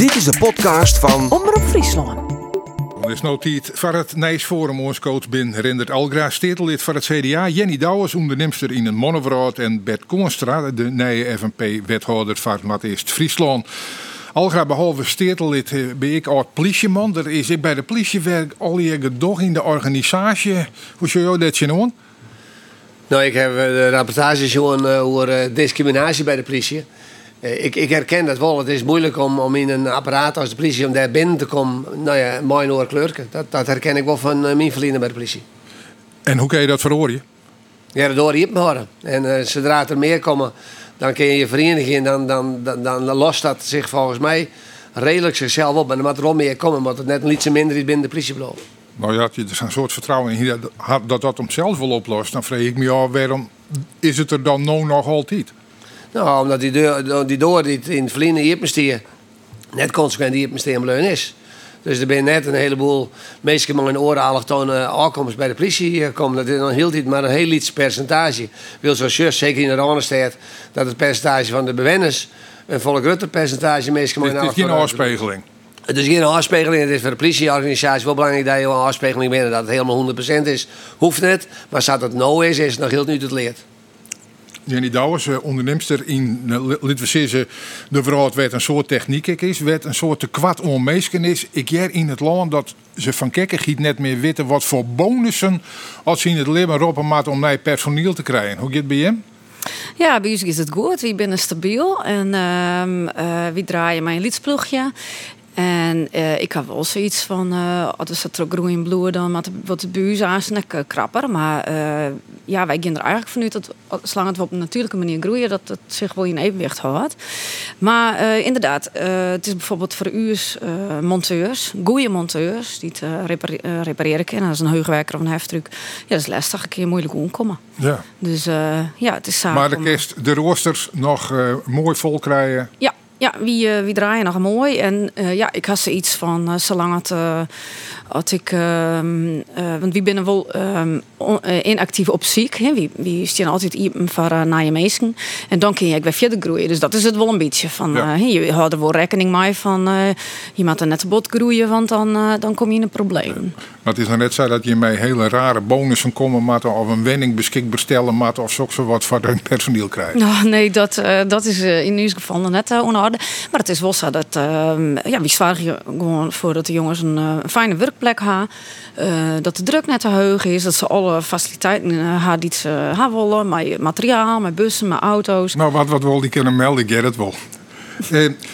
Dit is de podcast van Omroep Friesland. Er is nog tijd voor het Nijs Forum. Ons coach bin Rendert Algra, stedelid van het CDA. Jenny Douwers, ondernemster in een Monnevraad. En Bert Koenstra, de nieuwe FNP-wethouder van Eerst Friesland. Algra, behalve stedelid eh, ben ik oud politieman. Er is ik bij de politie werk al je gedoog in de organisatie. Hoe zou je dat zien? Nou, ik heb eh, de rapportage gezien uh, over discriminatie bij de politie. Uh, ik, ik, herken dat wel. Het is moeilijk om, om in een apparaat als de politie om daar binnen te komen. Nou ja, mooi oor kleurken. Dat, dat herken ik wel van mijn vrienden bij de politie. En hoe kan je dat verhoren? Ja, dat hoor je het horen. En zodra er meer komen, dan kun je je vereniging. Dan, dan, dan, dan, lost dat zich volgens mij redelijk zichzelf op. En dan moet er wel meer komen, want het net een iets minder is binnen de politie blijven. Nou ja, er een soort vertrouwen in dat dat, dat hem zelf wel oplost. Dan vreeg ik me af, waarom is het er dan nou nog altijd? Nou, omdat die, deur, die door die in het verleden hier net consequent hier leun is. Dus er zijn net een heleboel mensen in oren allochtone aankomst bij de politie gekomen. Dat is dan heel dit maar een heel iets percentage. Wil zoals just, zeker in de Ronenstad, dat het percentage van de bewoners een volle groter percentage mensen Het is geen afspiegeling. Het is geen afspiegeling. Het is voor de politieorganisatie wel belangrijk dat je een afspiegeling bent. Dat het helemaal 100% is, hoeft net. Maar als dat no is, is het nog heel nu het leert. Jenny Douwers, eh, ondernemster in, we zeggen, de vrouw werd een soort techniek is, werd een soort te kwad onmeesken is. Ik jij in het land dat ze van giet net meer weten wat voor bonussen als ze in het leven roppen maat om naar personeel te krijgen. Hoe gaat het bij hem? Ja, bij ons is het goed. We zijn stabiel en uh, uh, we draaien mijn liedsploegje. En uh, ik had wel zoiets van, uh, als het er groen bloeien, dan wat de buis aan uh, krapper. Maar uh, ja, wij gaan er eigenlijk vanuit dat, zolang het op een natuurlijke manier groeien, dat het zich wel in evenwicht houdt. Maar inderdaad, het is bijvoorbeeld voor u monteurs, goede monteurs, die het repare repareren kunnen. Dat is een heugwerker of een heftruck. Ja, dat is lastig, een keer moeilijk omkomen. Ja. Dus ja, het is zaak Maar de kist, de roosters nog mooi vol krijgen? Ja, ja, wie, uh, wie draaien nog mooi. En uh, ja, ik had ze iets van, uh, zolang het, had ik, ehm, want wie binnen wel inactief op ziek. Hè? Wie, wie staan altijd iemand voor naar je meesten. En dan kun je weer verder groeien. Dus dat is het wel een beetje van, ja. je houdt er wel rekening mee van, je moet er net bot groeien, want dan, dan kom je in een probleem. Maar het is nou net zo dat je met hele rare bonussen komen moet of een wenning beschikbaar stellen moet of zo wat voor hun personeel krijgt. Nou, nee, dat, dat is in ieder geval net onorde. Maar het is wel zo dat uh, ja, we zorgen gewoon voor dat de jongens een, uh, fijne werkplek hebben. Uh, dat de druk net te hoog is. Dat ze alle faciliteiten hebben die ze hebben willen. Met materiaal, met bussen, met auto's. Nou, wat, wat wil die kunnen melden? Ik get het wel.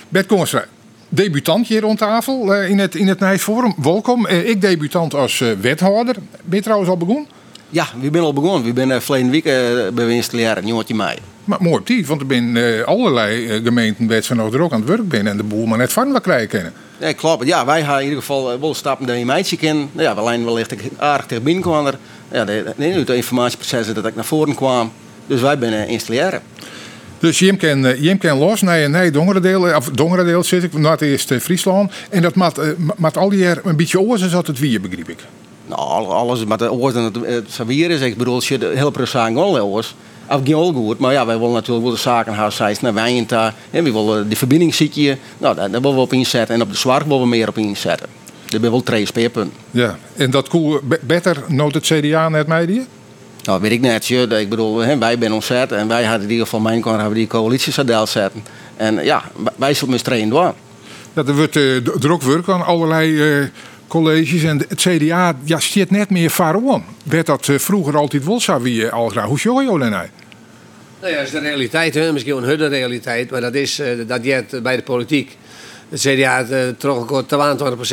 Bert debutant hier rond tafel in het, in het Nijsforum. Welkom. ik debutant als wethouder. Ben je trouwens al begonnen? Ja, we zijn al begonnen. We zijn uh, verleden week uh, bij installeren, een jongetje mei. Maar mooi op die, want er zijn uh, allerlei uh, gemeenten waar ze nog er ook aan het werk zijn en de boel maar net van wat krijgen kunnen. Ja, klopt. Ja, wij gaan in ieder geval wel stappen dat je meidje kennen. Ja, we lijnen wellicht aardig tegen binnen Ja, de, de, de informatieprocessen dat ik naar voren kwam. Dus wij zijn installeren. Dus je kan, je kan los naar, naar Dongeredeel, of zit ik, naar het eerste Friesland. En dat maakt, maakt al die een beetje oorzaak dat het weer, begreep ik. Nou, alles met de oorzaak het, het is. Ik bedoel, als je de hele proces wel of geen goed. Maar ja, wij willen natuurlijk wel de zakenhuis zijn naar Wijnta. En we willen de verbinding je. Nou, daar, willen we op inzetten. En op de zwart willen we meer op inzetten. Daar ben wel twee speerpunten. Ja, en dat koel beter nood het CDA net mij die? Nou, weet ik net. Ik bedoel, wij zijn ontzet en wij hadden in ieder geval mijn kant hebben die coalitie zetten. En ja, wij zullen met trainen door. Ja, er wordt uh, druk werk aan allerlei uh, colleges en het CDA ja, zit net meer waarom. Werd dat uh, vroeger altijd wel zo wie al graag? Hoe zou je nou? Nou ja, dat is de realiteit, hè? misschien een de realiteit, maar dat is dat je bij de politiek. Het CDA trok ook 22%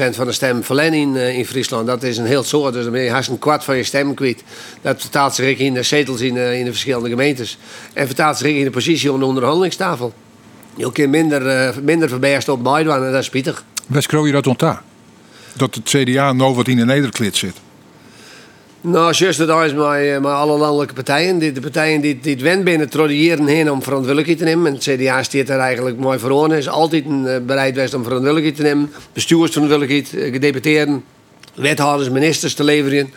van de stem verlen in, in Friesland. Dat is een heel soort, dus dan ben je haast een kwart van je stem kwijt. Dat vertaalt zich in de zetels in, in de verschillende gemeentes. En vertaalt zich in de positie op de onderhandelingstafel. Je kunt minder, minder verbergd op Maidwan en dat is pittig. Waar je dat ontdaan? Dat het CDA nou wat in de nederklit zit? Nou, juist dat is met, met alle landelijke partijen. De, partijen die, die het wend binnen tradiëren heen om verantwoordelijkheid te nemen. En het CDA staat er eigenlijk mooi voor. is altijd uh, bereid geweest om verantwoordelijkheid te nemen. Bestuursverantwoordelijkheid, uh, gedeputeerden, wethouders, ministers te leveren.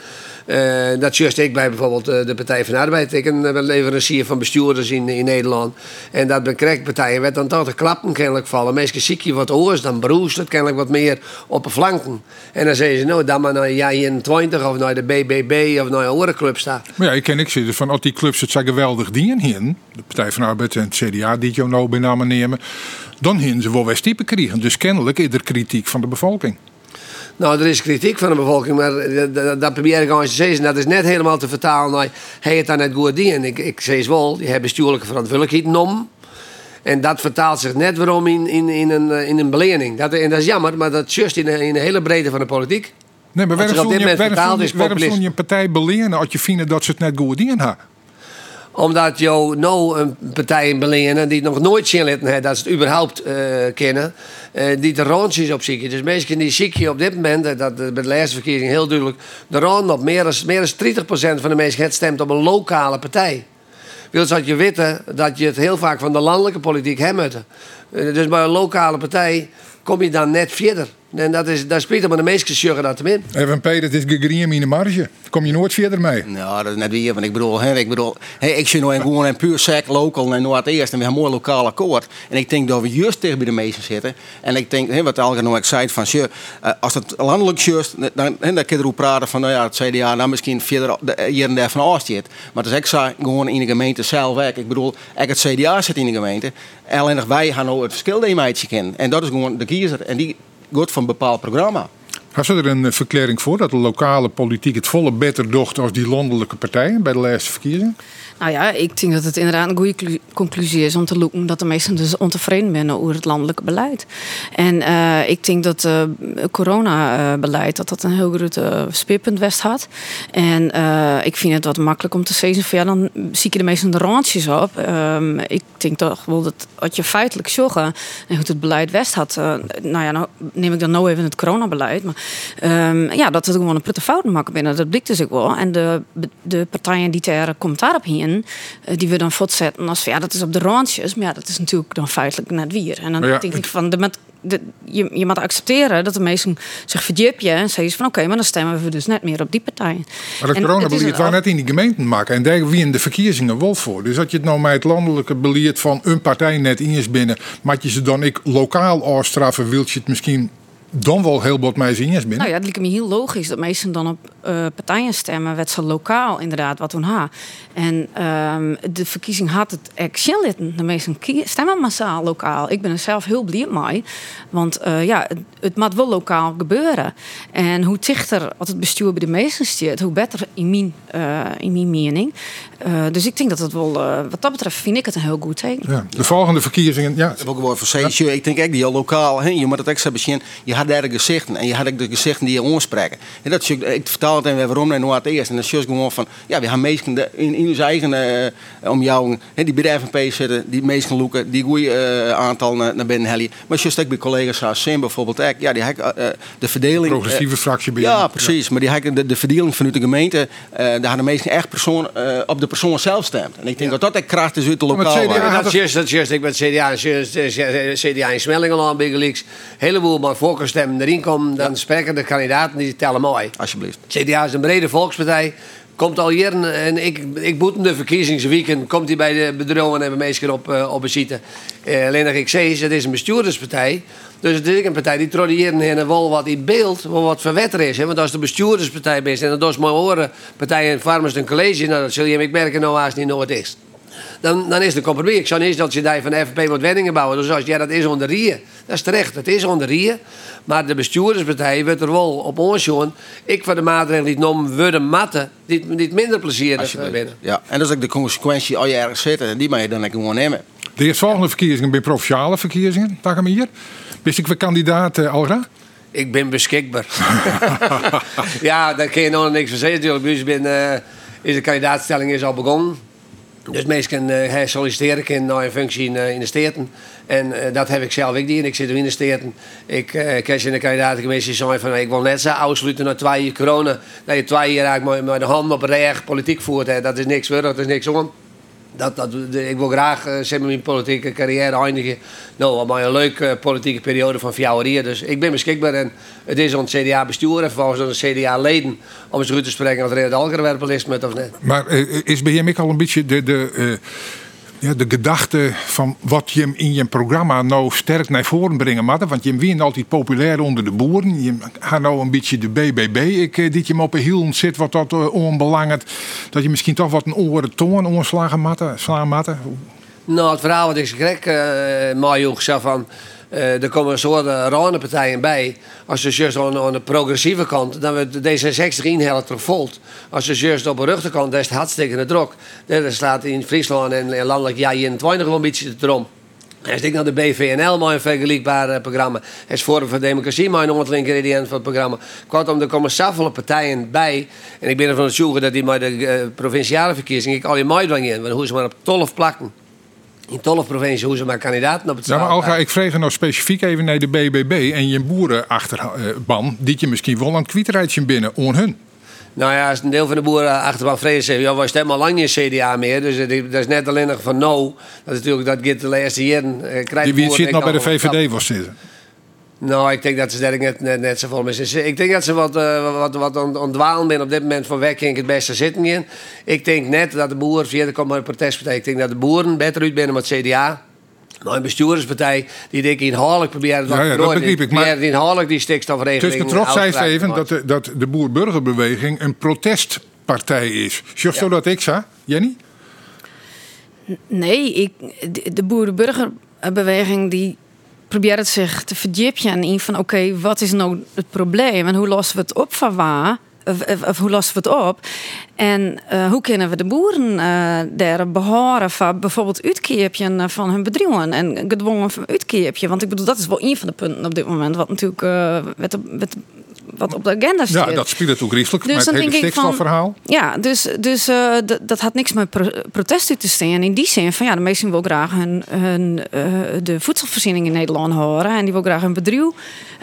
Uh, dat juist ik bij bijvoorbeeld de Partij van de Arbeid. Ik ben leverancier van bestuurders in, in Nederland. En dat bij partijen werd dan toch de klappen kennelijk vallen. Meestal zie je wat oors, dan broest het kennelijk wat meer op de flanken. En dan zeggen ze, nou, dan maar naar jij 20 of naar de BBB of naar een andere club staat. Maar ja, ik ken ik zitten van, als die clubs het zijn geweldig dingen hier, de Partij van de Arbeid en het CDA die je nou bij namen nemen, dan hebben ze wel weer stiepen krijgen. Dus kennelijk is er kritiek van de bevolking. Nou, er is kritiek van de bevolking, maar dat, probeer ik gewoon te zeggen. Dat is net helemaal te vertalen naar hij het dan net goed en Ik, ik zeg wel, die hebben bestuurlijke verantwoordelijkheid om. En dat vertaalt zich net waarom in, in, in, een, eh, in een belening. Dat, en dat is jammer, maar dat just in de, in de hele breedte van de politiek. Nee, maar waarom je, waarom je een partij belenen als je vindt dat ze het net goed doen hebben? Omdat je nou een partij in belenen die nog nooit zien heeft dat ze het überhaupt uh, kennen, uh, die de rondjes op zieken. Dus mensen die ziek je op dit moment, dat bij de laatste verkiezing heel duidelijk, de rond op meer dan, meer dan 30% van de mensen het stemt op een lokale partij. Wil dat je weten dat je het heel vaak van de landelijke politiek hebt. Dus bij een lokale partij kom je dan net verder. En dat is, dat spreekt maar de meeste sjuggen dat hem in. Even Peter, het is gegriem in de marge. Kom je nooit verder mee? Nou, dat is net weer. Want ik bedoel, hè, ik bedoel, hè, ik zie nou gewoon een puur sec local en nooit eerst en we hebben een mooi lokaal akkoord. En ik denk dat we juist tegen bij de meesten zitten. En ik denk, hè, wat Alger nou zei van, uh, als het landelijk juist, dan, hè, dan kun je erop praten van, nou ja, het CDA dan misschien verder hier en daar van afzit. Maar als ik zei, gewoon in de gemeente zelf werk. Ik bedoel, ik het CDA zit in de gemeente. Alleen wij gaan nou het verschil dat je kennen. En dat is gewoon de kiezer. En die goed van bepaald programma. Had er een eh, verklaring voor dat de lokale politiek het volle beter docht als die landelijke partijen bij de laatste verkiezingen? Nou ja, ik denk dat het inderdaad een goede conclusie is om te loeken dat de meesten dus ontevreden zijn over het landelijke beleid. En uh, ik denk dat het uh, coronabeleid dat dat een heel groot uh, speerpunt west had. En ik vind het wat makkelijk om te zeggen van ja, dan zie je de meesten de randjes op. Um, ik denk toch wel dat als je feitelijk zorgen en hoe het beleid west had. nou ja, nou neem ik dan nou even het coronabeleid. Maar um, ja, dat het gewoon een prutte fouten maken binnen. Dat blikt dus ook wel. En de, de partijen die ter commentaar op hier eh, die we dan voortzetten als ja, dat is op de randjes. Maar ja, dat is natuurlijk dan feitelijk net weer. En dan denk ik van, de, met, de, je, je moet accepteren dat de meesten zich verdiepen en zeggen van oké, maar dan stemmen we dus net meer op die partij. Maar het coronabeleid waar net in die gemeenten maken en daar wie in de verkiezingen wel voor. Dus dat je het nou met het landelijke beleid van een partij net in is binnen, maar je ze dan ik lokaal afstraffen, wilt je het misschien dan wel heel wat mij zien binnen. Nou ja, het lijkt me heel logisch dat mensen dan op uh, partijen stemmen, werd ze lokaal inderdaad wat doen ha. En ehm, de verkiezing had het actionlitten. De meesten stemmen massaal lokaal. Ik ben er zelf heel blij mee, want uh, ja, het, het moet wel lokaal gebeuren. En hoe dichter als het bestuur bij de meesten zit, hoe beter in mijn, uh, in mijn mening. dus ik denk dat het wel, wat dat betreft, vind ik het een heel goed teken. Ja, de volgende verkiezingen, ja. Ook wel voor ja. Ik denk echt die lokaal, hè, je moet het extra bezien. Je had daar gezichten en je had ook de gezichten die je onspreken. En dat ik vertaal het en waarom en hoe het eerst. En dan is gewoon van, ja, we gaan meesten in, in ons eigen uh, om jou, hè, die bij de FNP zitten, die meesten loeken, die goede uh, aantal naar, naar binnen hellen. Maar juist ook bij collega's zoals Sim bijvoorbeeld, ook, ja, die heb uh, de verdeling. Progressieve fractie binnen. Ja, precies. Maar die heb de, de verdeling vanuit de gemeente, daar hadden meesten echt persoon, op de persoon zelf stemt. En ik denk dat dat de kracht is uit de lokaal. Ja, dat is dat is ik ben CDA, CDA in Smellingenland, Big Leaks, heleboel maar voorkeurstemmen erin komen, dan spreken de kandidaten die tellen mooi. Alsjeblieft. CDA is een brede volkspartij. Komt al hier en ik, ik boet de verkiezingsweekend. Komt hij bij de bedrijven en hebben meestal op, uh, op bezitten. Uh, alleen nog ik zeg, het is een bestuurderspartij. Dus het is een partij die tradieren en wel wat in beeld, wel wat verwetter is. Hè? Want als de bestuurderspartij bent en dat is mooi horen, partij in Farmers een college, nou, dat zul je ik merken nou haast niet nooit is dan, dan is het een compromis. Ik zou niet eens dat je daar van de FNP moet wenningen bouwen. Dus als ja, dat is onder Rieën. Dat is terecht, dat is onder Rieën. Maar de bestuurderspartij wordt er wel op ons Ik van de maatregelen die noemen worden matten, die niet minder plezierig binnen. Ja, en dat is ook de consequentie als je ergens zit en die mag je dan lekker gewoon nemen. De eerstvolgende verkiezingen bij provinciale verkiezingen, dag hem hier. Wist ik voor kandidaat uh, Alra? Ik ben beschikbaar. ja, daar kun je nog niks van zeggen natuurlijk. Dus ben, uh, is de kandidaatstelling is al begonnen. Dus meestal uh, solliciteren ik naar een functie in, uh, in de steden. En uh, dat heb ik zelf ook die. En ik zit in de steden. Ik uh, in de kandidatengemeente zeggen van ik wil net zo afsluiten na twee jaar corona. Dat je twee jaar eigenlijk met de hand op recht politiek voert. Hè. Dat is niks voor, dat is niks om. Dat, dat, de- ik wil graag eh, zeg maar, mijn politieke carrière eindigen. Nou, maar een leuke politieke periode van vier jaar. Dus ik ben beschikbaar en het is ons CDA-bestuur en volgens ons CDA-leden om eens goed te spreken in het algerwerpel is met of net. Maar eh, is bij hem ook al een beetje de, de, eh, de gedachte van wat je in je programma nou sterk naar voren brengen moet? Want je wint altijd populair onder de boeren. Je gaat nou een beetje de BBB. Ik eh, dit je hem op een hiel zit wat dat uh, onbelangrijk. Dat je misschien toch wat een oren toon omslagen matten, slaan matten. Nou, het verhaal wat ik schrik, uh, zo van. Uh, er komen een soort uh, partijen bij. Als je juist aan, de progressieve kant, dan wordt D66 inhelft volt. Als je juist op de rechterkant, daar is het hartstikke druk. Daar staat in Friesland en, landelijk ja 21 wel een beetje erom. Als ik naar de BVNL, maar een vergelijkbaar uh, programma. is Forum voor Democratie, maar een onderdeel van het programma. Kortom, er komen zoveel partijen bij. En ik ben ervan het zoeken dat die maar de provinciale verkiezingen al in mei in. Want hoe ze maar op 12 plakken in 12 provincie hoe ze maar kandidaten op het Ja, maar Alga, ik vreeg nou specifiek even naar de BBB en je boerenachterban, die je misschien wel een kwieterijtje binnen on hun. Nou ja, als een deel van de boeren achterban vrede zeggen, ja, wij stemmen al lang niet CDA meer. Dus dat is net alleen nog van no. Dat is natuurlijk, dat gaat de laatste jaren. Uh, die wie zit nog bij de VVD was zitten? Nou, ik denk dat ze dat net, net, net zo vol is. Ik denk dat ze wat, uh, wat, wat zijn op dit moment van weg ik het beste zitten in. Ik denk net dat de boeren, via de komt maar een protestpartij, ik denk dat de boeren beter uit binnen met CDA. Maar een bestuurderspartij die denk ik inhoudelijk proberen ja, ja, dat begrijp ik. Maar inhoudelijk die stikstofregeling. Tussen trots zei ze even dat de, dat de boer-burgerbeweging een protestpartij is. Zo ja. dat ik zei, Jenny? Nee, ik, de, de boer-burgerbeweging die probeert zich te verdiepen in van oké, wat is nou het probleem en hoe lossen we het op van waar? Of, hoe lossen we het op? En uh, hoe kunnen we de boeren uh, daar behouden van bijvoorbeeld uitkeerpje van hun bedrijven en gedwongen van uitkeerpje? Want ik bedoel, dat is wel een van de punten op dit moment wat natuurlijk met, met, wat op de agenda staat. Ja, dat speelt ook rieselijk dus met het hele stikstofverhaal. Ja, dus, dus uh, dat had niks met pro protesten te staan. In die zin van ja, de meesten wil graag hun, hun uh, de voedselvoorziening in Nederland horen en die wil graag hun bedrijf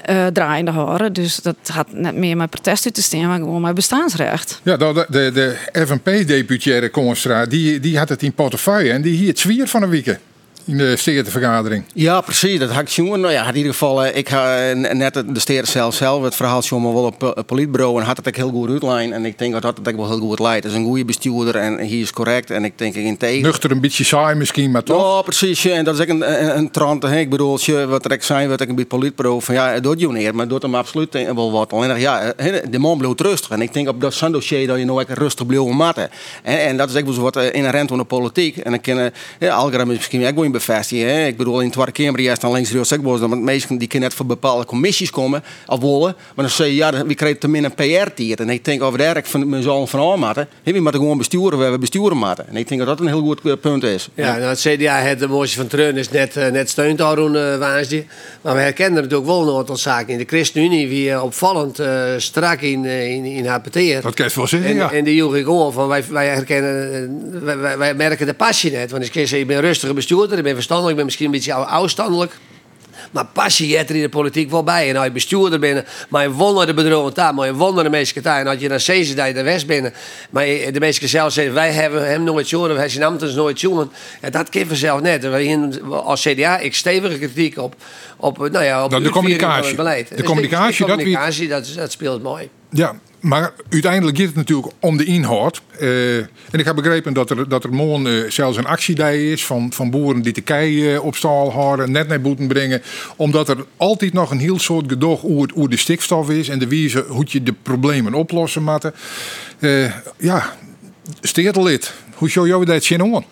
uh, draaiende horen. Dus dat had net meer met protesten te staan, maar gewoon met bestaansrecht. Ja, de, de, de FNP-deputaire Constra, die, die had het in portefeuille en die hier het zwier van een week in de stedenvergadering. Ja, precies. Dat had ik. Nou ja, in ieder geval, ik ga net de steden zelf zelf het verhaal zien wel op het politbureau en had het ook heel goed uitlijn. En ik denk dat dat wel heel goed leidt. Het is een goede bestuurder en hij is correct. En ik denk in tegen. Nuchter een beetje saai misschien, maar toch? Ja, precies. En dat is ook een, een, een trant. Ik bedoel, wat er zijn, wat ik een beetje politbureau van ja, doet je neer, maar doet hem absoluut wel wat. Alleen ja, de man bleef rustig. En ik denk op dat zo'n dossier dat je nou ook rustig bleef matten. En, en dat is ook wel wat inherent aan de politiek. En dan kunnen, ja, Algram is misschien ook wel bevestigen. Hè? Ik bedoel, in het Tweede Kamer juist dan links heel was dat mensen die net voor bepaalde commissies komen of willen, maar dan zeg je ja, we krijgen tenminste een PR-tier. En ik denk over daar ik van zal van aanmaten. We moeten gewoon besturen, we hebben besturen maken. En ik denk dat dat een heel goed punt is. Ja, nou, het CDA het de mooiste van Treun is net, uh, net steunt daarom uh, waasje. Maar we herkennen natuurlijk wel een aantal zaken in de ChristenUnie die uh, opvallend uh, strak in, in, in haar peteer. Dat kan je wel zeggen, en, ja. En die joeg ik gewoon van wij, wij herkennen, wij, wij, wij, merken de passie net. Want ik kan zeggen, ik ben een rustige bestuurder, ik ben verstandig, ik ben misschien een beetje oudstandelijk. Maar passie je er in de politiek wel bij. En als je bestuurder binnen, maar je won de bedrijven daar, maar je won de meeste tijd. En als je naar dat je de West binnen, maar de meeste zelf zeggen, wij hebben hem nooit jongen, wij zijn ambtens nooit jongen. Ja, dat kan vanzelf net. Als CDA, ik stevige kritiek op, op, nou ja, op nou, de communicatie. Het beleid. De communicatie, de communicatie dat, dat, dat speelt mooi. Ja, maar uiteindelijk gaat het natuurlijk om de inhoud. Uh, en ik heb begrepen dat er, dat er morgen uh, zelfs een actiedij is van, van boeren die de kei uh, op stal houden, net naar boeten brengen. Omdat er altijd nog een heel soort gedoog hoe, de stikstof is en de wijze hoe je de problemen oplossen moet. ja, steertelid, hoe zou jou dat zien om?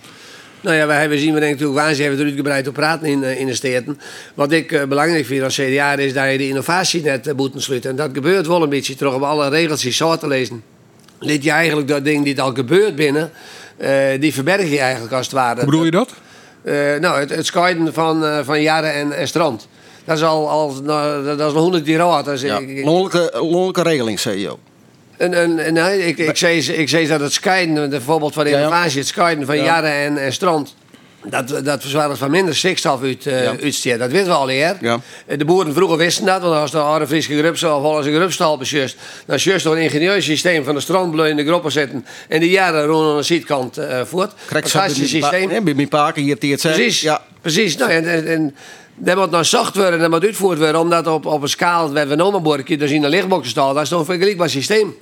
Nou ja, wij zien we denk natuurlijk waar ze hebben er uitgebreid op praten in, in de steden. Wat ik uh, belangrijk vind als CDA is dat je de innovatie net uh, moet sluiten. En dat gebeurt wel een beetje terug op alle regels die zo te lezen. Lid je eigenlijk dat ding die al gebeurt binnen, uh, die verberg je eigenlijk als het ware. Hoe bedoel je dat? nou, het, het scheiden van, van jaren en, en strand. Dat is al, al nou, dat is al honderd jaar oud. Ja, lonelijke regeling, zei nee, ik, ik, zei, ik zei dat het scheiden, bijvoorbeeld van de innovatie, het scheiden van Ja. jaren en, en strand. dat, dat van minder stikstof uit, uh, Ja. uitstoot. Dat weten we al eer. Ja. Eh, De boeren vroeger wisten dat, want als de oude Friese grupstal of Hollandse grupstal besjust, dan juist door een ingenieus systeem van de strandbleu in de groppen zetten en die jaren rond aan de zijkant eh voort. Fantastisch systeem. Bij mijn paken hier het zei. Precies, Ja. precies. Nou, en, en, en dat moet nou zacht worden en dat moet uitgevoerd worden, omdat op, op een schaal waar we nou maar boren, dus in de lichtboxen staan, dat is toch een vergelijkbaar systeem.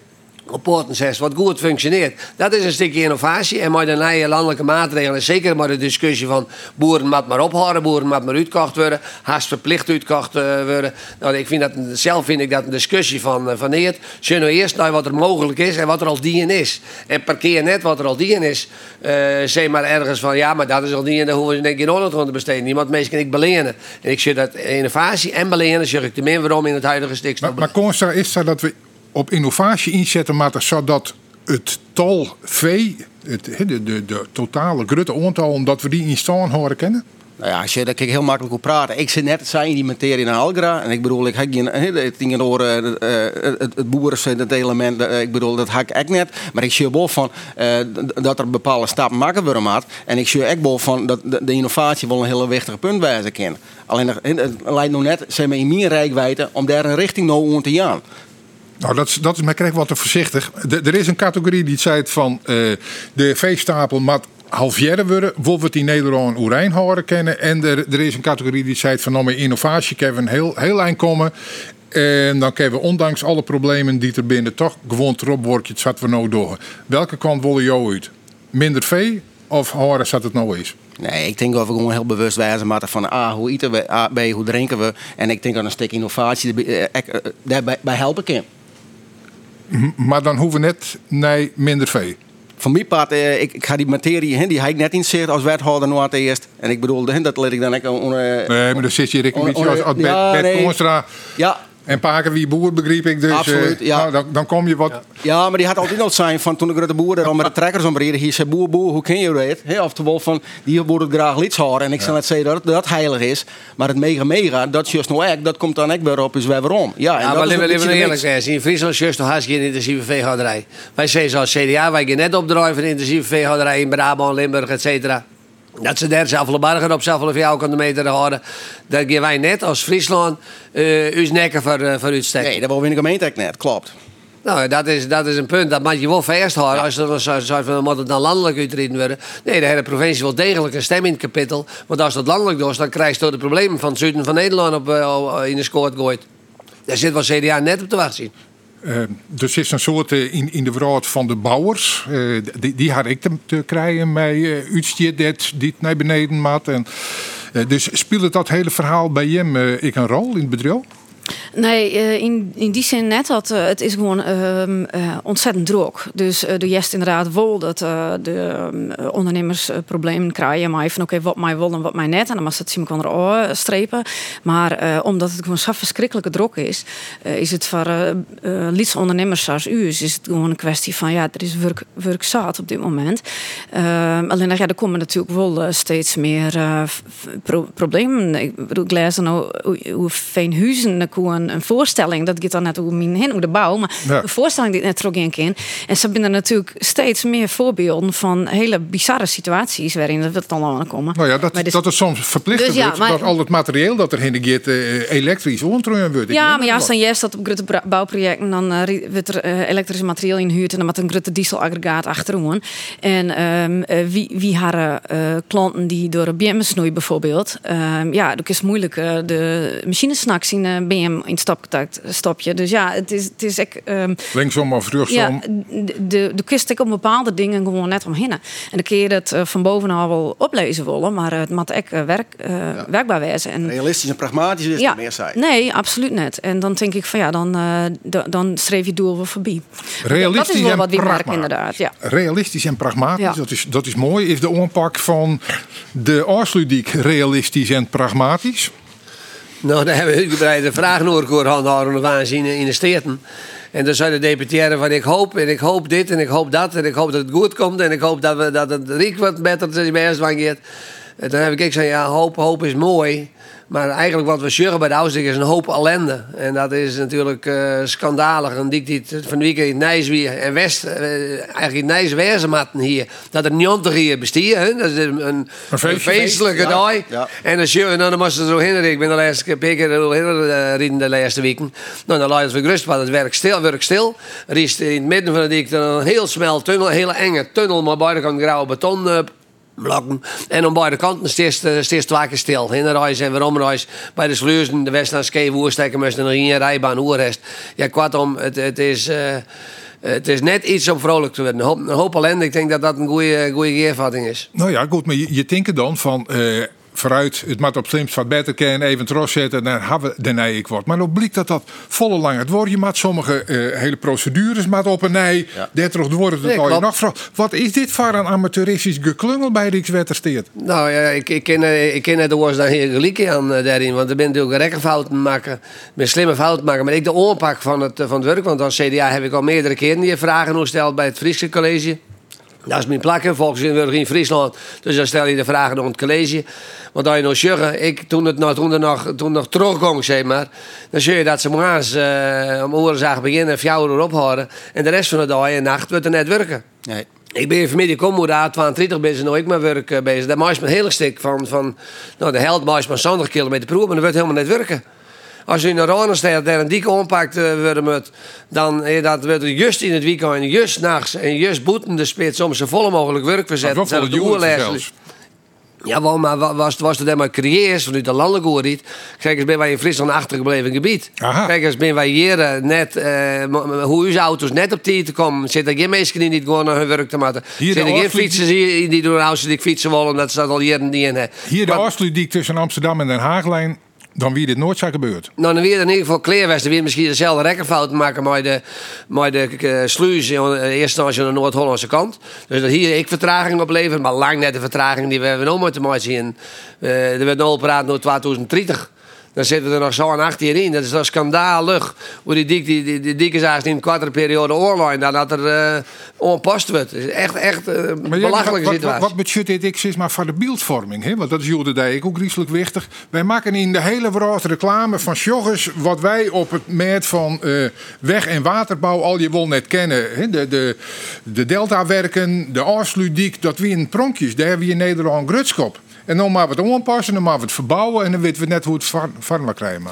Op poorten 6, wat goed functioneert. Dat is een stukje innovatie. En met de nieuwe landelijke maatregelen, en zeker met de discussie van boeren moet maar ophouden, boeren moet maar uitgekocht worden, haast verplicht uitgekocht eh, worden. Nou, ik vind dat, zelf vind ik dat een discussie van, eh, van Eert. Zullen we eerst naar wat er mogelijk is en wat er al dien is. En parkeer net wat er al dien is. Eh zeg maar ergens van, ja, maar dat is al dien, daar hoeven we denk ik in orde te besteden. Niemand mensen kan ik belenen. En ik zie dat innovatie en belenen, zeg ik te min waarom in het huidige Maar, stikstof. maar Constra is dat we op innovatie inzetten moeten zodat het tal vee, het, de, de, de totale grutte aantal, omdat we die in stand horen kennen? Nou ja, als je, daar kan heel makkelijk op praten. Ik zit net, zei in die materie in Algra. En ik bedoel, ik heb geen, het ding door eh, eh, het, het boeren, het element, eh, ik bedoel, dat hak ik net. Maar ik zie wel van eh, dat er bepaalde stappen maken worden maat. En ik zie ook wel van dat de, innovatie wel een hele wichtige punt wijzen kan. Alleen het lijkt nog net, zeg maar, in mijn rijkwijde om daar een richting nou aan te gaan. Nou, dat is, dat is maar krijg wat te voorzichtig. Er is een categorie die zei van eh, de veestapel moet halveren worden, wil we het in Oerijn horen kennen. En er, er is een categorie die zei van nou, innovatie een heel, heel eind komen. En dan kunnen we ondanks alle problemen die er binnen toch gewoon erop het zat we nou door. Welke kant willen jou uit? Minder vee of horen zat het nou is? Nee, ik denk dat we gewoon heel bewust wijzen moeten van A, hoe eten we, A, B, hoe drinken we. En ik denk dat een stuk innovatie eh, eh, daarbij bij helpen kan. Maar dan hoeven we net nee, minder vee. Van mijn part, eh, ik, ik ga die materie, hè, die heb ik net in zicht als wethouder het eerst. En ik bedoel, dat let ik dan ook eh, Nee, maar dan zit je Rick een beetje als, als Bert, ja, Bert nee. Koonstra Ja, en Paken wie boer begreep ik dus. Absoluut, eh, ja. nou, dan, dan kom je wat. ja, maar die had altijd al zijn van toen de grote boer er met de trekkers omreden. Hier zei boer, boer, hoe ken je dat? Hè, oftewel van, die boer het graag lieds horen. En ik zal net zeggen dat dat heilig is. Maar het mega mega, dat is juist nou echt, dat komt dan ook weer op is weer waarom. Ja, en Ja, maar liever de eerlijk zijn. In Friesland is toch haast geen intensieve veehouderij. Wij zeggen zoals CDA, wij gaan net opdraaien van intensieve veehouderij in Brabant, Limburg, et cetera. Dat ze daar zelf bargen op kan de meter houden. Dat gaan wij net als Friesland eh uw nekken voor, uh, voor uitsteken. Nee, dat wil in de gemeente net, klopt. Nou, dat is, dat is een punt. Dat moet je wel vasthouden. Als dan zou zou van, het dan landelijk uitreden worden. Nee, de hele provincie wil degelijk een stem in het kapitel. Want als dat landelijk doet, dan krijg je toch de problemen van het zuiden van Nederland op, eh, in de scoort gooit. Daar zit wel CDA net op te wachten. Eh, dus is een soort eh, in, in de wereld van de bouwers. eh, die, die had ik te, krijgen met uh, die het naar beneden maat. En, eh, dus speelde dat hele verhaal bij hem ik een rol in het bedrijf? Nee, eh, in, in die zin net dat eh, het is gewoon ehm, eh, ontzettend druk. Dus eh, de jest inderdaad wel dat de ehm, ondernemers problemen krijgen. Maar even oké, wat mij wil en wat mij net. En dan mag het zien kan strepen. Maar omdat het gewoon zo verschrikkelijke druk is, is het voor eh, lietsondernemers zoals u is, het gewoon een kwestie van ja, er is werk, werk zat op dit moment. Ehm, alleen ja, er komen natuurlijk wel steeds meer problemen. Ik bedoel, ik lees nou hoe, hoe Veenhuizen een, een voorstelling, dat gaat dan net hoe min heen, hoe de bouw, maar Ja. de voorstelling die net terug in. En ze hebben er natuurlijk steeds meer voorbeelden van hele bizarre situaties waarin dat het dan allemaal komen. Nou ja, dat, Maar dus- dat het soms verplicht Dus ja, wordt maar- dat al het materieel dat er gaat eh, elektrisch ontruien wordt. Ja, maar ja, als dan juist dat op grote bouwprojecten dan ri- wordt er eh, elektrisch materiaal inhuurd en dan met een grote dieselaggregaat achterom. En ehm, eh, wie, wie eh, klanten die door een BM snoeien bijvoorbeeld, ehm, ja, dan is moeilijk de machinesnacks in een BM in het stopcontact stopje. Dus ja, het is, het is echt. ehm, Linksom of ja, rechtsom. de, de, de kist ik op bepaalde dingen gewoon net omheen. En dan kun je het eh, van bovenaf wel oplezen willen, maar eh, het moet echt eh, werk, eh, werkbaar wezen. En, Realistisch en pragmatisch is ja, meer zijn. nee, absoluut net. En dan denk ik van ja, dan, eh, da- dan streef je doel wel voorbij. Realistisch dat is wel en wat we merken inderdaad. Ja. Realistisch en pragmatisch, Ja. dat, is, dat is mooi. Is de aanpak van de Oorsludiek realistisch en pragmatisch? Nou, daar hebben we uitgebreide vragen over gehoord handhouden aanzien in de steden. En dan zei de deputaire van ik hoop en ik hoop dit en ik hoop dat en ik hoop dat het goed komt en ik hoop dat, we, dat het riek wat beter is bij wanneer. En dan heb ik gezegd, ja, hoop, hoop is mooi. Maar eigenlijk wat we zeggen bij de Ouderdijk is een hoop ellende. En dat is natuurlijk uh, schandalig. En die, die van de weekend in Nijswier en West, uh, eigenlijk in Nijswezenmatten hier, dat er 90 hier bestieren. Dat is een, een, een feestelijke dag. Ja. En dan, en dan moest ze zo heen. Ik ben de laatste keer keer heen de laatste weken. Nou, dan laat het gerust, maar het werkt stil. Werkt stil. Er is in het midden van de dik een heel smal tunnel, een hele enge tunnel, maar buiten kan grauwe beton blokken. En aan beide kanten steeds, steeds twee keer stil. In de reis en waarom reis. Bij de sluizen, de West- en Skeewoerstekken moesten er in rijbaan oerrest. Ja, kortom, het, het is... Uh, het is net iets om vrolijk te worden. Een hoop, een ellende. Ik denk dat dat een goede, goede geervatting is. Nou ja, goed. Maar je, je dan van... Uh, vooruit, het moet op slimst wat beter kennen, even trots zetten, dan hebben we de nee ik word. Maar dan blijkt dat dat volle lang het wordt. Je maakt sommige uh, hele procedures maat op een nee. Ja. Dertig worden het al je nog vraagt. Wat is dit voor een amateuristisch geklungel bij Rijkswettersteert? Nou ja, ik, ik ken, eh, ik ken het woord dan heel gelijk aan uh, daarin, want er ben natuurlijk rekkenfouten maken, met slimme fouten maken. Maar ik de oorpak van het, van het werk, want als CDA heb ik al meerdere keren die vragen gesteld bij het Friese College. Dat is mijn plek, volksvertegenwoordiger in Friesland. Dus dan stel je de vragen aan het college. Want als je nou zeggen, ik, toen, het, nou, toen, er nog, toen nog terugkwam, zeg maar, dan zie je dat ze morgens uh, om oren zagen beginnen, vier uur ophouden. En de rest van de dag en nacht wordt er net werken. Nee. Ik ben vanmiddag kom daar 32 ben nooit met werk uh, bezig. Dat maakt me een hele stuk van, van nou, de helft maakt maar 70 kilometer per uur, maar dat wordt helemaal net werken. Als je in de staat daar een dikke ompakt uh, worden moet, dan uh, dat wordt juist in het weekend, juist nachts en juist boeten de spits om zo volle mogelijk werk te zetten. Dat de ja, wel, maar was, was er maar creëers vanuit de landelijke oorriet. Kijk eens, ben wij in Friesland achtergebleven gebied. Aha. Kijk eens, ben wij hier uh, net, uh, hoe uw auto's net op tijd komen. Zitten geen mensen die niet gewoon naar hun werk te maken. Zitten geen fietsers hier die door de die fietsen willen, dat ze dat al jaren niet in hebben. Hier de afsluitdijk tussen Amsterdam en Den Haaglijn dan wie dit nooit zou gebeurd. Nou, dan weer in ieder geval kleerwesten. Weer misschien dezelfde rekkerfout maken met de, met de uh, sluis in eerste instantie aan de Noord-Hollandse kant. Dus dat hier ik vertraging oplevert, maar lang net de vertraging die we hebben nog moeten maken. Uh, er werd nog praat naar 2030. Dan zitten we er nog zo aan achter in. Dat is dan schandalig. Hoe die dik, die, die, die dikke zagen in een kwarte periode oorlog. Dan dat er uh, onpast wordt. Het is echt, echt uh, een belachelijke wat, situatie. Wat, wat budget ik is maar voor de beeldvorming. Hè? Want dat is jullie de ook griezelig wichtig. Wij maken in de hele wereld reclame van joggers. Wat wij op het merk van uh, weg- en waterbouw al je wil net kennen. Hè? De, de, de deltawerken, de Aarsludiek. Dat wie in pronkjes. Daar hebben we in Nederland grutskop. En dan maar wat aanpassen, dan maar wat verbouwen en dan weten we net hoe het farma krijgen.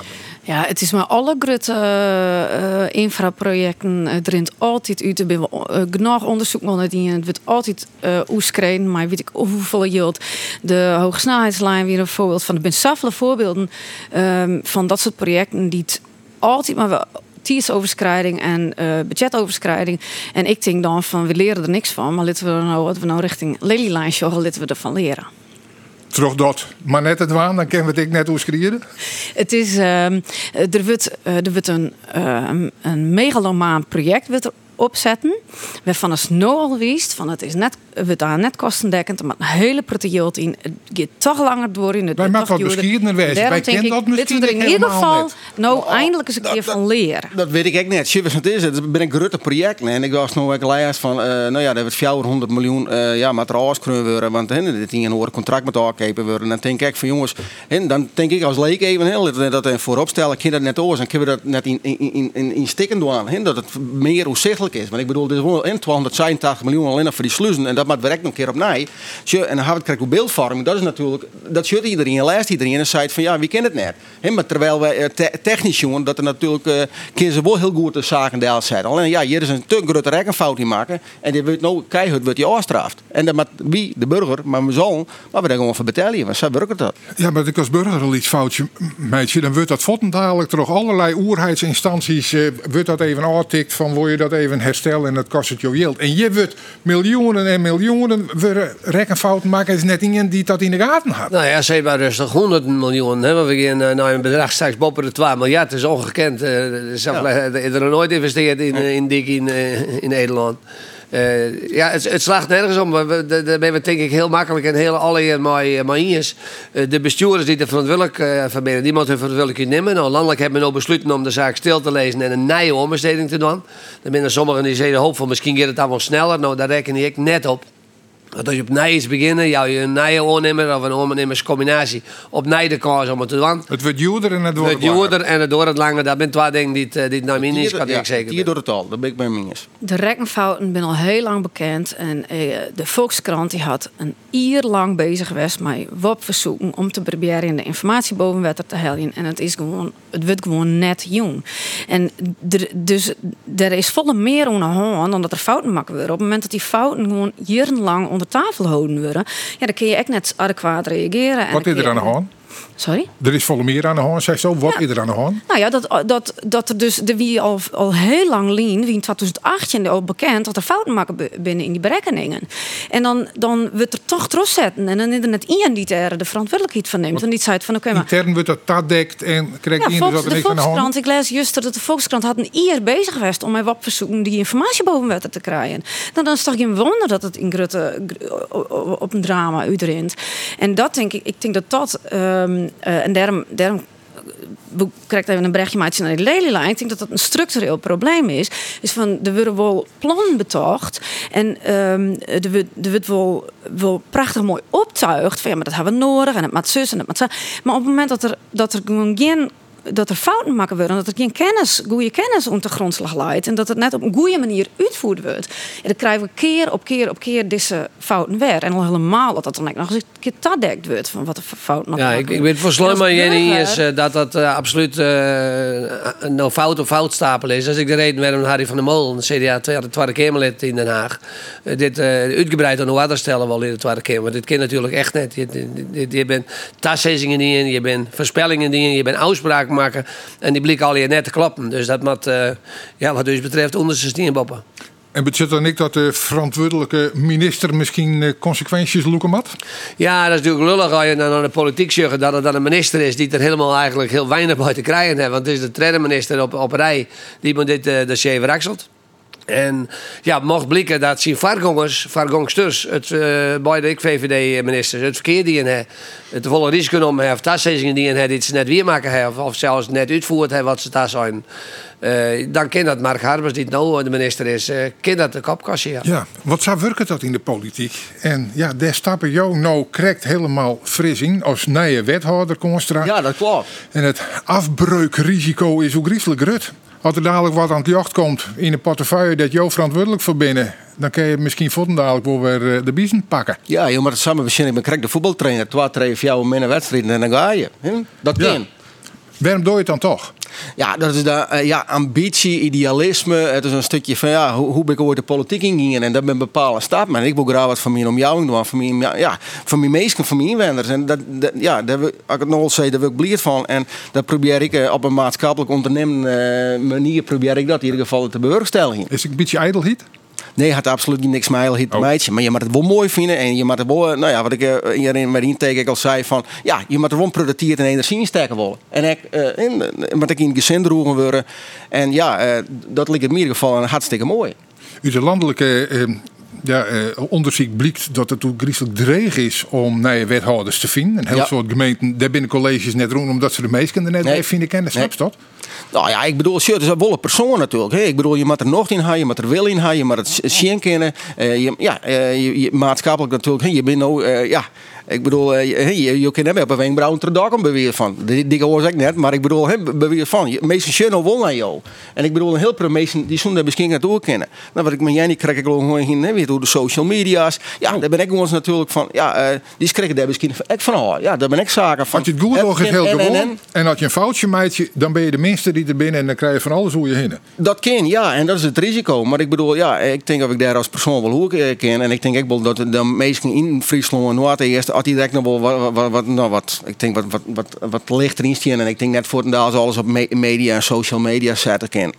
Ja, het is maar alle grote uh, infraprojecten. Het rint altijd uit. Er we uh, genoeg onderzoek die. Het wordt altijd uh, maar weet ik hoeveel yield. De hoogsnelheidslijn weer een voorbeeld van. Er zijn zoveel voorbeelden um, van dat soort projecten die het altijd maar wel overschrijding en budgetoverschrijding. En ik denk dan van we leren er niks van, maar laten we nou wat we nou richting Lelyline laten we ervan leren. Terug dat, maar net het waan, dan kennen we het ik net hoe schrieren. Het is, uh, er wordt, uh, er wordt een, uh, een megalomaan project wordt opzetten. We van een nou al wist van het is net, we daar net kostendekkend, maar een hele prettige in. Het gaat toch langer door in het. Wij maken wat beschiedener wezen. Wij kennen dat misschien we in ieder geval nou eindelijk eens een keer van leren. Dat weet ik echt net. Wat het is. Het ben een grote project. En ik was nog een lijst van, uh, nou ja, dat wordt 400 miljoen uh, ja, materiaal kunnen worden. Want hè, dit ging een contract met elkaar worden. En dan denk ik van jongens, hè, dan denk ik als leek even, hè, dat, dat voorop stellen, kan dat net oors. En kunnen we dat net in, in, in, in, in stikken doen. Dat het meer uitzichtelijk is. Want ik bedoel, dit is wel 286 miljoen alleen voor die sluizen. En dat moet werk nog een keer op nij. En dan hebben we het beeldvorming. Dat is natuurlijk, dat zit iedereen, leest iedereen en zei van ja, wie kent het net? Maar terwijl wij eh, te technisch jongen, dat er natuurlijk, uh, ze wel heel goed de zaken deel zijn. Alleen ja, hier is een te grote rekkenfout in maken. En die wordt nou keihard wordt je afstraft. En dat moet wie, de burger, maar mijn zoon, maar we daar gewoon voor betalen. Want zo werkt dat. Ja, maar als burger al iets foutje, meidje, dan wordt dat votten dadelijk toch allerlei oerheidsinstanties, uh, wordt dat even aantikt van wil je dat even herstellen en dat kost het je geld. En je wordt miljoenen en miljoenen rekkenfouten maken. Het is net iemand die dat in de gaten had. Nou ja, zeg maar rustig. 100 miljoen. Hè, we gaan nou een bedrag straks boven de 2 miljard. Dat is ongekend. Uh, ja. Er is nooit geïnvesteerd in, in in, uh, in Nederland. Uh, ja, het, slaagt nergens om. Daar ben we denk ik heel makkelijk en heel alle manieren. Uh, de bestuurders die er verantwoordelijk uh, van binnen, moeten hun verantwoordelijkheid nemen. Nou, landelijk hebben we nou besloten om de zaak stil te lezen en een nieuwe ombesteding te doen. Dan zijn sommigen die zeggen, hoopvol, misschien gaat het allemaal sneller. Nou, daar reken ik net op. Want als je op nij is beginnen, jou je een nije ondernemer of een ondernemerscombinatie op nij de kans om het te doen. Het wordt duurder en het wordt Het duurder en het door het langer, dat zijn twee dingen die het, eh, die het naar is, kan ik zeker. Hier door het al, dat ben ik bij minus. De rekkenfouten zijn al heel lang bekend. En eh, de Volkskrant die had een lang bezig geweest met WOP-verzoeken om te proberen de informatie boven water te halen. En het, is gewoon, het wordt gewoon net jong. En er, dus er is volle meer hand dan dat er fouten maken worden. Op het moment dat die fouten gewoon jarenlang onder tafel houden worden, ja, dan kun je echt net adequaat reageren. En Wat is er aan je- de hand? Sorry? Er is volle meer aan de hand, zeg zo. Wat Ja. is er aan de hand? Nou ja, dat, dat, dat er dus, de wie al, al heel lang lien, wie in 2018 al bekend, dat er fouten maken binnen in die berekeningen. En dan, dan wordt er toch trots zetten. En dan is er net iemand die er de verantwoordelijkheid van neemt. En die zei van, oké, maar... Intern wordt dat tadekt en krijgt Ja, Volks, dat er de niks aan de hand. Volkskrant, ik lees juist dat de Volkskrant had een jaar bezig geweest om mij wat verzoeken die informatie boven water te krijgen. Nou, dan is toch geen wonder dat het in Grutte op een drama uitrint. En dat denk ik, ik denk dat dat, ehm, eh, en daarom, daarom we even een berichtje maar naar de lelielijn. Ik denk dat dat een structureel probleem is. Is van, er worden wel plannen betocht. En ehm er wordt wel, prachtig mooi optuigd. Van ja, maar dat hebben we nodig. En het maakt zus en het maakt zo. Maar op het moment dat er, dat er gewoon dat er fouten maken worden, dat er geen kennis, goede kennis om de grondslag leidt en dat het net op een goede manier uitgevoerd wordt. En dan krijgen we keer op keer op keer deze fouten weer. En al helemaal dat dat dan ook nog eens een keer tadekt wordt van wat de fouten nog Ja, ik, ik ben voor Slummer, Jenny, burger- is eh, dat dat eh, absoluut eh, een nou fout of foutstapel is. Als ik de reden waarom Harry van der Molen, CDA Tweede, tweede Kamerlid in Den Haag, eh, dit eh, uitgebreid aan de water stellen wel in de Tweede Kamer. Dit kan natuurlijk echt niet. Je, je, je bent taszeggingen die in, je bent voorspellingen die in, je bent uitspraken maken en die blikken al je net te klappen. Dus dat moet, eh, ja, wat dus betreft, stien boppen. En betekent dan niet dat de verantwoordelijke minister misschien eh, consequenties loeken mat? Ja, dat is natuurlijk lullig als je dan aan de politiek zegt dat het dan een minister is die er helemaal eigenlijk heel weinig bij te krijgen heeft. Want het is de derde minister op, op rij die moet dit uh, dossier verrakselt. En ja, mocht blikken dat zijn vargongers, vargongsters, het uh, beide ik VVD-ministers, het verkeer die in hebben, het volle risico om hebben, die in hebben, dit ze net weer maken hebben, of zelfs net uitvoerd hebben wat ze daar zijn. Uh, dan kan dat Mark Harbers, die nou de minister is, uh, kan dat de kopkastje. Ja. ja, wat zou werken dat in de politiek? En ja, daar stappen jou nou correct helemaal fris in als nieuwe wethouder Constra. Ja, dat klopt. En het afbreukrisico is ook griezelig grut. Als er dadelijk wat aan het jacht komt in de portefeuille dat jou verantwoordelijk voor binnen, dan kan je misschien voor dadelijk wel weer eh, de biezen pakken. Ja, joh, maar samen beginnen. Ik ben de voetbaltrainer. Twee, drie, vier minder wedstrijden en dan ga je. Dat Ja. Waarom doe je het dan toch? Ja, dat is de uh, ja, ambitie, idealisme. Het is een stukje van ja, hoe, hoe ben ik ooit de politiek ingegaan. En dat ben een bepaalde stap. Maar ik wil graag wat van mijn omjouwing doen. Van mijn, ja, van mijn meesten, van mijn inwoners. En dat, dat, ja, daar als ik het nog al zei, daar wil ik blij van. En dat probeer ik uh, op een maatschappelijk ondernemen uh, manier probeer ik dat in ieder geval te bewerkstelligen. Is het een beetje ijdelheid? Nee, had absoluut niks mij hit Oh. meidje. Maar je moet het wel mooi vinden. En je moet het wel, nou ja, wat ik uh, hierin met intake al zei van, ja, je moet er wel productief en energie in steken willen. En ik, uh, in, moet ik in gezin droegen worden. En ja, uh, dat lijkt in ieder geval een hartstikke mooi. Uit de landelijke ja, onderzoek blijkt dat het ook griezelig dreig is om nieuwe wethouders te vinden. Een heel Ja. soort gemeenten, daar binnen colleges net rond, omdat ze de meesten er net Nee. vinden kennen. Snap je dat? Nou ja, ik bedoel, shit, het is een wolle persoon natuurlijk. Hè. Ik bedoel, je moet er nog in hebben, je moet er wil in hebben, je moet het zien kennen. Uh, je, ja, uh, je, je, maatschappelijk natuurlijk. Hè. Je bent nou, uh, ja, ik bedoel, uh, je, je, kan hebben een wenkbrauw ter dak een beweer van. Die, die hoor ik net, maar ik bedoel, beweer van. Meesten zien wel naar jou. En ik bedoel, een heel veel mensen die zo'n misschien het ook kennen. Nou, wat ik met Jenny krijg ik gewoon heen, hè, weer door de social media's. Ja, daar ben ik gewoon natuurlijk van, ja, uh, die schrikken daar misschien van. Oh, ja, daar ben ik zaken van. Als je het goed is geen heel gewoon. en. Als je een foutje maakt, dan ben je de minste die er binnen en dan krijg je van alles hoe je heen. Dat kan, ja, en dat is het risico. Maar ik bedoel, ja, ik denk dat ik daar als persoon wel hoe ik ken. En ik denk ook wel dat de meesten in Friesland en Noord eerst, als die direct wel wat, wat, wat, nou, wat, ik denk wat, wat, wat, wat lichter. En ik denk net voor alles op me- media en social media zetten kan.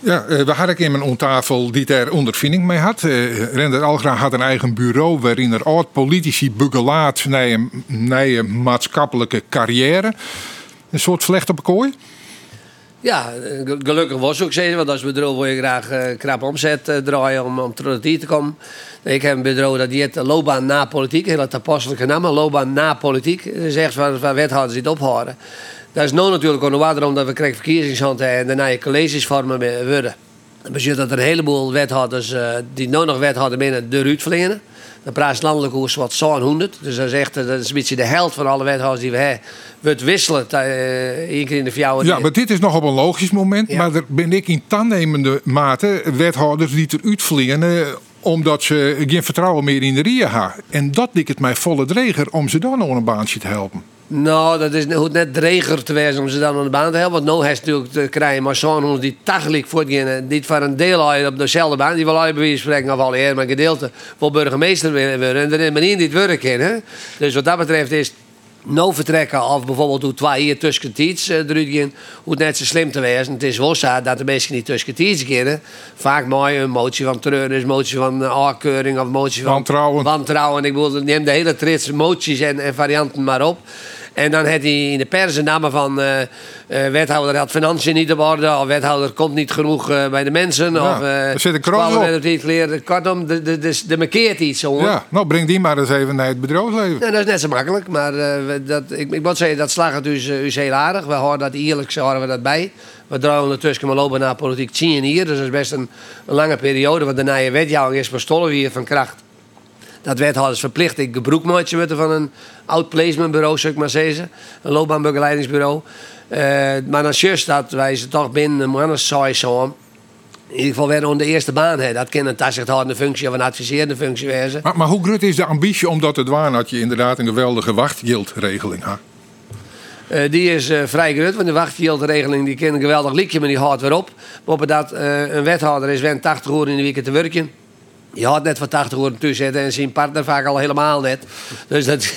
Ja, eh, we hadden in mijn ontafel die daar ondervinding mee had. Eh Render Algra had een eigen bureau waarin er oud-politici begelaat naar een, maatschappelijke carrière. Een soort vlecht op. Ja, eh, gelukkig was ook zo, want als bedrijf wil je graag eh, krap omzet eh, draaien om, om terug te komen. Ik heb een bedrijf dat heet loopbaan na politiek, heel toepasselijke naam, loopbaan na politiek. Dat is echt waar, wethouders dit ophouden. Dat is nu natuurlijk onder water omdat we krijgen verkiezingshand en daarna je colleges vormen worden. Dat betekent dat er een heleboel wethouders uh, die nu nog wethouder binnen de Ruud verlenen. Dan praat landelijk koers wat zo'n 100. Dus dat is echt dat is een beetje de helft van alle wethouders die we hebben. We wisselen uh, één keer in de vier. Ja, maar dit is nog op een logisch moment. Ja. Maar er ben ik in tannemende mate wethouders die eruit vliegen omdat ze geen vertrouwen meer in de RIA hebben. En dat lijkt het mij volle dreger om ze dan nog een baantje te helpen. Nou, dat is goed net dreger te wezen om ze dan aan de baan te helpen. Want nu heeft natuurlijk te krijgen, maar zo'n die tagelijk voortgaan, niet voor een deel op dezelfde baan. Die wil bij wijze van spreken, of al eer, maar gedeelte wil burgemeester worden. En er is manier niet werken. Hè? Dus wat dat betreft is nou vertrekken of bijvoorbeeld hoe twee hier tussen tiets uh, eruit gaan, hoe het net zo slim te wezen. Het is wel zo dat de mensen niet tussen tiets gaan. Vaak mooi een motie van treuren, een motie van uh, afkeuring of motie van wantrouwen. wantrouwen. Ik bedoel, neem de hele trits moties en, en varianten maar op. En dan had hij in de pers een namen van uh, uh, wethouder had financiën niet op orde, of wethouder komt niet genoeg uh, bij de mensen. Ja, of er zit een kroon op. Niet. Kortom, de, de, de, de markeert iets. Hoor. Ja, nou breng die maar eens even naar het bedrijfsleven. Nee, dat is net zo makkelijk, maar dat, ik, ik moet zeggen, dat slaagt dus, dus heel aardig. We horen dat eerlijk, horen we dat bij. We draaien ondertussen maar lopen naar politiek 10 hier, dus dat is best een, een lange periode. Want daarna je wethouding is verstollen weer van kracht dat wethouders verplicht ik gebroekmaatje moeten van een oud placementbureau, zou ik maar zeggen. Een loopbaanbegeleidingsbureau. Uh, maar dan juist dat wij ze toch binnen een maand zo in ieder geval weer onder de eerste baan. Hè. Dat kan een toezichthoudende functie of een adviserende functie wezen. Maar, maar hoe groot is de ambitie om dat te doen dat je inderdaad een geweldige wachtgildregeling hebt? Uh, die is uh, vrij groot, want de wachtgildregeling die kent een geweldig liedje, maar die houdt weer op. Maar op dat uh, een wethouder is weer 80 uur in de week te werken. Je had net van 80 uur tussen en zijn partner vaak al helemaal net. Dus, dat,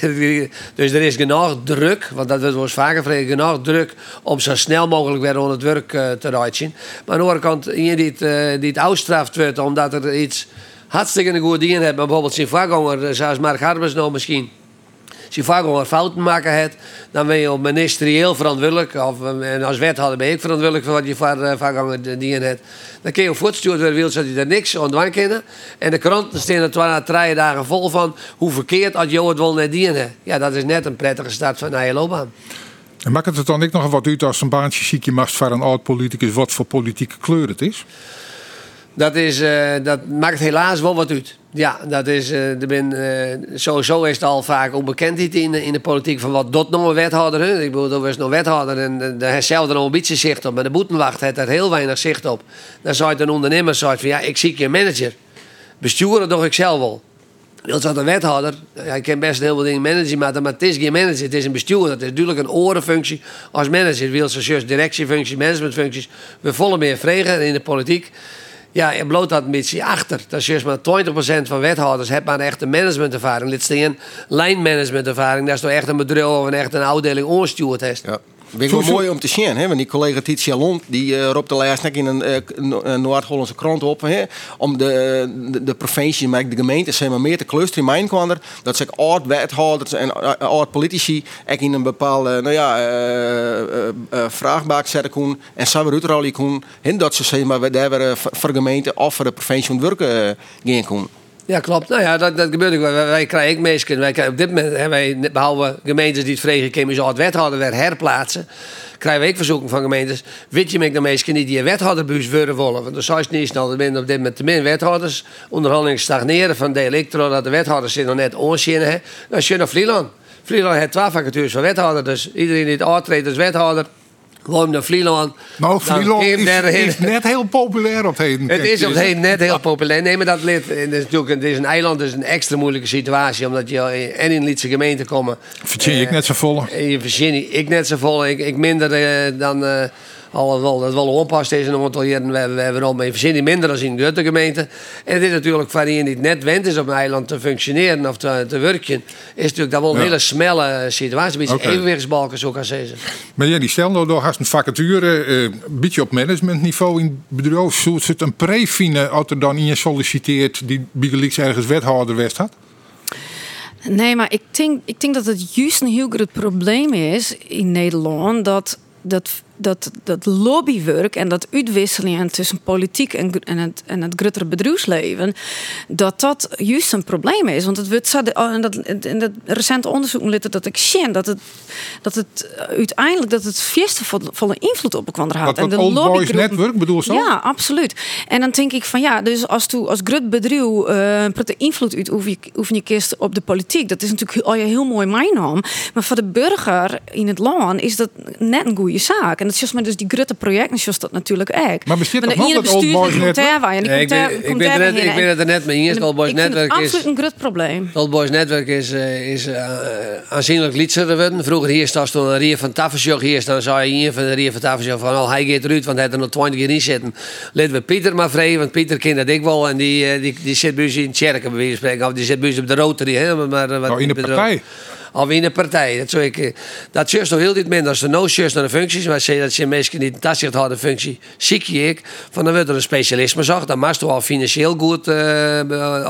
dus er is genoeg druk, want dat was vaker vregen, genoeg druk om zo snel mogelijk weer onder het werk uh, te rijden. Maar aan de andere kant, je die het, die het uitstraft wordt omdat er iets hartstikke goed in hebt, bijvoorbeeld zijn voorganger, zoals Mark Harbers nou misschien. Als je vaak al fouten maken hebt, dan ben je op ministerieel verantwoordelijk. Of, en als wethouder ben ik verantwoordelijk voor wat je voorganger dienen hebt. Dan kun je ook voortsturen door wil, zodat je er niks aan doen kennen. En de kranten staan er na drie dagen vol van hoe verkeerd had je het wel net dienen. Ja, dat is net een prettige start van je loopbaan. En maakt het dan niet nog wat uit als een baantje ziekje mast voor een oud politicus, wat voor politieke kleur het is? Dat, is, uh, dat maakt helaas wel wat uit. Ja, dat is, er ben, uh, sowieso is het al vaak onbekendheid in, in de politiek van wat dat nog een wethouder is. Ik bedoel, er is nog wethouder en daar heeft zelf een beetje zicht op. Maar de boetenwacht heeft er heel weinig zicht op. Dan zou je een ondernemer zeggen van ja, ik zie je manager. Besturen toch ik zelf wel. Dat een wethouder, hij kan best heel veel dingen managen, maar het is geen manager, het is een bestuurder. Het is natuurlijk een orenfunctie als manager. Wil directiefuncties, managementfuncties. We volle meer vregen in de politiek. Ja, je bloot dat een achter. Dat is juist maar 20% van wethouders heeft maar een managementervaring. Dit lijnmanagementervaring. Dat is toch echt een bedrijf of een echt een afdeling onstuurd heeft. Ja. Vind ik wel mooi om te zien, hè? want die collega Titia Lond die uh, roept de laatst net in een, uh, een Noord-Hollandse krant op hè? om de, de, de provincie, maar de gemeente, zeg maar, meer te clusteren in mijn kwam dat ze oud wethouders en oud politici ook in een bepaalde nou ja, uh, vraagbaak zetten kunnen en samen uitrollen kunnen en dat ze zeg maar, daar weer voor de gemeente of voor de provincie aan het werken gaan kunnen. Ja, klopt. Nou ja, dat, dat gebeurt ook. Wij, wij krijgen meestal. Wij krijgen op dit moment, hè, wij, behalve gemeentes die het vregen zo het wethouder weer herplaatsen, krijgen we ook verzoeken van gemeentes. Weet je, de meesten niet die wethouderbuus willen willen. Want dan is niet snel. Er op dit moment te wethouders. Onderhandelingen stagneren van de elektro, dat de wethouders zich nog net onzinnen. Dat is je naar Vlieland. Vlieland heeft twee vacatures van wethouder. Dus iedereen die het aantreedt als wethouder. Gewoon naar Vlieland. Nou, Vlieland is, is, net heel populair op heden. Het is op heden net heel populair. Nee, maar dat lid, het is natuurlijk het is een eiland, dus een extra moeilijke situatie. Omdat je en in Lietse gemeente komen. Virginie, uh, ik net zo vol. In Virginie, ik net zo vol. Ik, ik minder uh, dan... Uh, Alhoewel dat wel onpast is en een aantal jaren we, we hebben al mee verzinnen minder dan in de Duitse gemeente. En is natuurlijk voor die niet net wend is op een eiland te functioneren of te, te werken, is natuurlijk dat wel een ja. hele smelle situatie. Een beetje okay. evenwichtsbalken, zo kan zeggen. Maar ja, die stel nou door haast een vacature, uh, een beetje op managementniveau in het bedrijf. Zou het een prefine als er dan in je solliciteert die Bigeliks ergens wethouder west had? Nee, maar ik denk, ik denk dat het juist een heel groot probleem is in Nederland dat dat dat, dat lobbywerk en dat uitwisseling tussen politiek en, en, het, en het bedrijfsleven, dat dat juist een probleem is. Want het wordt zo, en dat, in dat recente onderzoek liet dat ik zie dat het, dat het uiteindelijk dat het fieste volle invloed op elkaar had. Wat, en de Old Boys Network bedoel zo? Ja, absoluut. En dan denk ik van ja, dus als tu als grut bedrijf uh, de invloed uit oefen je, oefen je kist op de politiek, dat is natuurlijk al je heel mooi mijn naam. Maar voor de burger in het land is dat net een goede zaak. En dat is maar dus die grote projecten, zoals dat natuurlijk echt. Maar bestaat nog nog het Old Boys Network? Nee, ik ben, het er net mee eens. Old Boys Network is absoluut een groot probleem. Het Old Boys Network is, uh, is uh, aanzienlijk liedser geworden. Vroeger hier stond een Rie van Tafelsjog hier dan zou je hier van de Rie van Tafelsjog van oh, hij gaat eruit, want hij had er nog 20 jaar in zitten. Laten we Pieter maar vrij, want Pieter kent dat ik wel en die, uh, die, die zit bij in het kerken bij wijze van spreken. Of die zit bij op de Rotary. Hè, maar, wat oh, in de partij? Of in de partij. Dat, zou ik, eh, dat juist nog heel dit minder. Als er no juist naar de functies, maar ze dat zijn mensen die dat zich hadden functie, zie je ik, van dan wordt er een specialisme zag, dan je al financieel goed uh,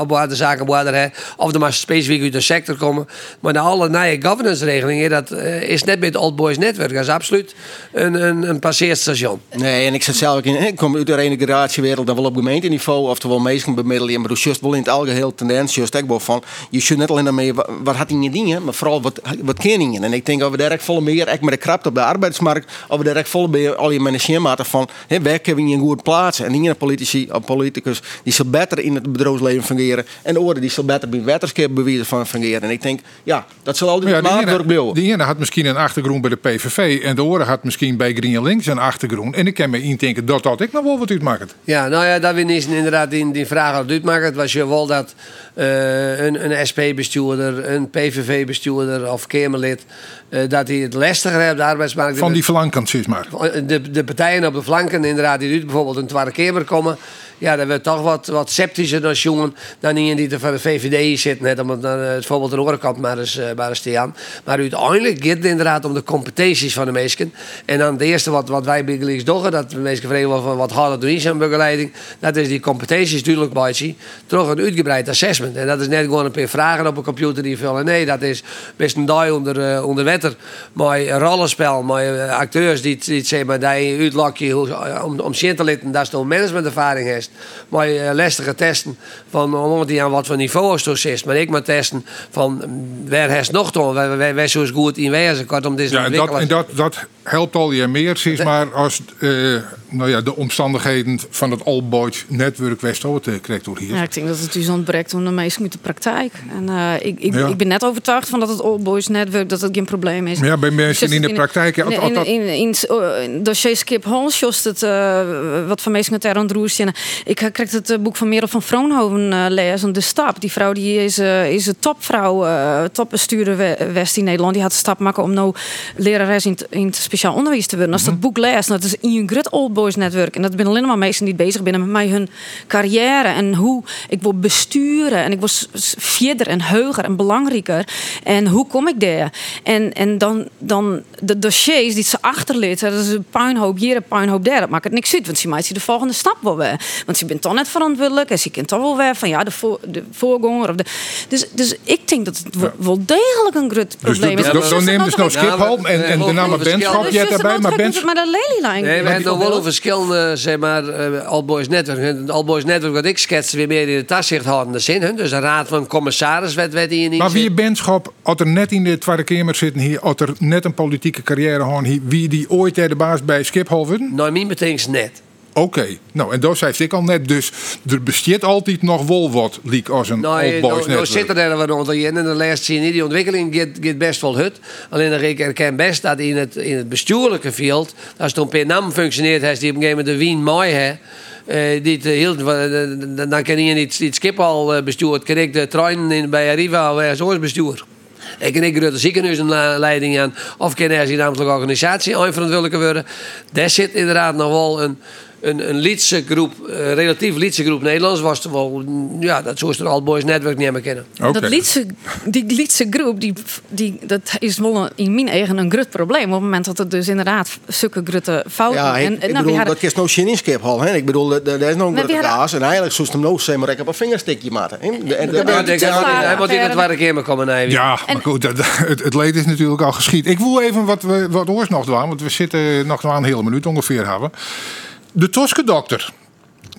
op de zaken worden, of dan mag specifiek uit de sector komen. Maar na alle nieuwe governance regelingen, dat uh, is net met het Old Boys Network. Dat is absoluut een, een, een passeerstation. Nee, en ik zit zelf in, ik kom uit de renegratiewereld, dan wel op gemeenteniveau, oftewel meestal bemiddelen, maar dus juist wel in het algeheel tendens, van, je zult net alleen mee, wat had hij niet dingen, maar vooral wat, wat keningen. En ik denk dat we daar echt volle meer, echt met de krapte op de arbeidsmarkt, of we daar echt volle meer al je managementmaten van, hè, waar kunnen we in een goede plaats? En niet politici of politicus die zal beter in het bedrijfsleven fungeren en de oren die zal beter bij wetenschap bewijzen van fungeren. En ik denk, ja, dat zal altijd ja, maatwerk blijven. De ene had misschien een achtergrond bij de PVV en de oren had misschien bij GreenLinks een achtergrond. En ik kan me indenken dat dat ik nog wel wat uitmaakt. Ja, nou ja, dat niet inderdaad die, die vraag uit uitmaken. Het was je wel dat uh, een, een SP-bestuurder, een PVV-bestuurder of Kamerlid, uh, dat hij het lastiger heeft op de arbeidsmarkt. Van die flanken, zeg maar. De, de partijen op de flanken, inderdaad, die bijvoorbeeld een Tweede Kamer komen ja, dan werd toch wat, wat sceptischer dan jongen dan die die er van de VVD zit. Net om het, uh, het voorbeeld de orenkant maar eens, uh, maar eens te aan. Maar uiteindelijk gaat het inderdaad om de competenties van de mensen. En dan de eerste wat, wat wij bij doen, dat de meesten vragen van wat harder doen zijn begeleiding. Dat is die competenties natuurlijk bij Toch een uitgebreid assessment. En dat is net gewoon een paar vragen op een computer die vullen. Nee, dat is best een dag onder, uh, onder wetter. Een rollenspel, maar acteurs die, die zeggen maar die uitlokje om, om te laten dat is nog managementervaring heeft maar uh, lastige testen van om die aan wat voor niveau is. Maar ik maar testen van waar heeft nog toch, waar, waar, zo goed in wezen. Kortom, dit ja, en dat, en dat, dat helpt al je meer, zeg maar, als uh, nou ja, de omstandigheden van het All Boys netwerk West krijgt door hier. Ja, ik denk dat het dus ontbreekt om de meesten met de praktijk. En uh, ik, ik, ik, ben net overtuigd van dat het All Boys netwerk dat het geen probleem is. Ja, bij mensen in de praktijk. In, in, in, in, in, in dossier Skip Holmes, het, uh, wat van mensen met aan het ik kreeg het eh, boek van Merel van Vroonhoven uh, lezen, De Stap. Die vrouw die is, is een topvrouw, topbestuurder West in Nederland. Die had de stap maken om nou lerares in, in het speciaal onderwijs te worden. Als dat mhm. boek leest, dat is in een Grut Old Boys Network. En dat ben alleen maar mensen die bezig zijn met mij hun carrière. En hoe ik wil besturen. En ik was verder en heuger en belangrijker. En hoe kom ik daar? En, en dan, dan de dossiers die ze achterliet. Dat is een puinhoop hier, een puinhoop daar. Dat maakt het niks uit. Want ze maakt de volgende stap wel weer. Want je bent toch net verantwoordelijk en ze kent toch wel weer van ja, de, voor, de voorganger. Of de, dus, dus ik denk dat het wel degelijk een groot dus probleem is. Dus dan neem dus nou Schiphol en, en de naam Benschap je daarbij, maar Benschap... Maar de Lelylijn. Nee, we hebben wel een verschillende, zeg maar, uh, All Boys Network. Het All Boys Network wat ik schetste weer meer in de taszicht hadden zin. Dus een raad van commissaris werd, werd die niet Maar wie je Benschap, als er net in de Tweede Kamer zitten hier, als er net een politieke carrière hadden wie die ooit de baas bij Schiphol worden? Nou, niet meteen net. Oké, nou en dat zei ik al net, dus er bestaat altijd nog wel wat, liek als een nou, old boys nou, nou zit er wat onder in en de laatste zien die ontwikkeling gaat, gaat best wel hut. Alleen dan ik herken best dat in het, in het bestuurlijke veld, als het een naam functioneert, heeft die op een gegeven moment de Wien mooi hè. Uh, die heel, dan kan je niet, niet Schiphol uh, bestuurt, kan ik de trein in, bij Arriva als bestuur. Ik en ik de ziekenhuizenleiding aan. Of kan er die namelijk organisatie eindverantwoordelijke worden. Daar zit inderdaad nog wel een, een, een liedse groep, een relatief liedse groep Nederlands was er wel, ja, dat zoals er al Boys Network niet meer kennen. Oké. Dat liedse, die liedse groep, die, die, dat is wel een- in mijn eigen een grut probleem. Op het moment dat er dus inderdaad zulke grutte fouten... Ja, ik, en, ik nou, bedoel, hadden- dat is nou geen inskip al. Hè? Ik bedoel, er er is nog een grote hadden- kaas. En eigenlijk zoest hem nou maar ik op een vingerstikje maken. het hij moet- in het waar keer maar komen naar Ja, maar goed, dat, het, het leed is natuurlijk al geschied. Ik wil even wat, we- wat oors nog doen, want we zitten nog maar een hele minuut ongeveer hebben. De Toske dokter.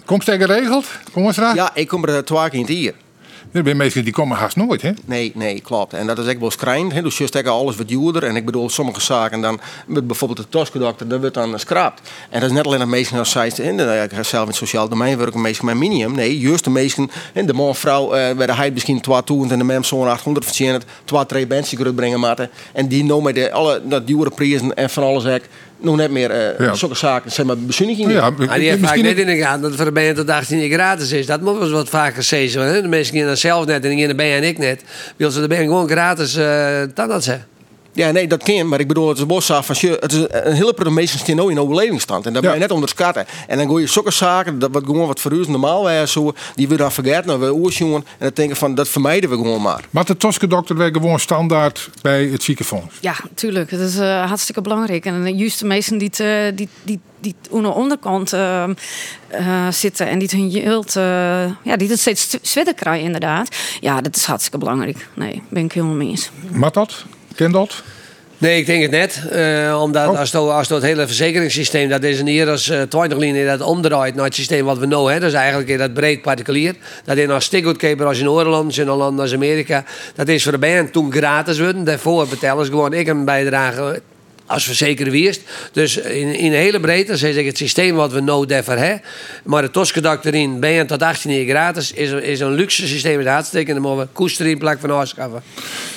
Komt hij geregeld? Kom eens raar. Ja, ik kom er twee keer in het hier. Er zijn mensen die komen haast nooit, hè? Nee, nee, klopt. En dat is echt wel schrijnend. hè. Dus je steekt alles wat duurder. En ik bedoel, sommige zaken dan, met bijvoorbeeld de toskendokter, dat wordt dan scraapt. En dat is net alleen de meesten als zij, de- ik ga zelf in het sociaal domein werken, meestal met minimum. Nee, juist de meesten, en de man vrouw, eh werden hij misschien 200 en de mens zo'n 800 verdienen, twee, drie mensen kunnen brengen maten. En die nou met de, alle dat dure prijzen en van alles ek, nog net meer Ja. zulke zaken, zeg maar, bezuinigingen. Ja, Maar die heeft vaak misschien net in de gaten dat voor de BN tot 18 jaar gratis is. Dat moet wel eens wat vaker zeggen. Hè? De mensen die dat zelf net en die in de BN en ik net. Wil ze de BN gewoon gratis uh, tandarts hebben. Ja, nee, dat kan, maar ik bedoel, het is bos van je, het is een hele meesten staan nou in overlevingsstand en dat ben je net onderschatten. En dan gooi je zulke zaken, dat wat gewoon wat voor u normaal was, zo, die we dan vergeten, nou we oersjongen en dan denken van dat vermijden we gewoon maar. Maar de Toske dokter werkt gewoon standaard bij het ziekenfonds. Ja, tuurlijk. Het is eh, hartstikke belangrijk. En juist de meesten die, eh, die, die, die aan de onderkant eh, zitten en die het hun hield, eh, ja, die het steeds zwitter krijgen, inderdaad. Ja, dat is hartstikke belangrijk. Nee, ben ik helemaal mee eens. Mat dat? Ken dat? Nee, ik denk het net. Eh, omdat Oh. als, het, als het hele verzekeringssysteem, dat is een hier als uh, 20 linie dat omdraait naar het systeem wat we nu hebben. Dat is eigenlijk dat breed particulier. Dat is als stikgoedkeper als in Oorland, in een land als Amerika. Dat is voor de band toen gratis worden. Daarvoor betalen ze gewoon ik een bijdrage als verzekerde wierst. Dus in, in hele breedte, zeg ik, het systeem wat we nou daarvoor hebben. Maar de toskedak erin, ben je tot 18 jaar gratis, is, is een luxe systeem met hartstikke. En dan moeten we koester in plek van afschaffen.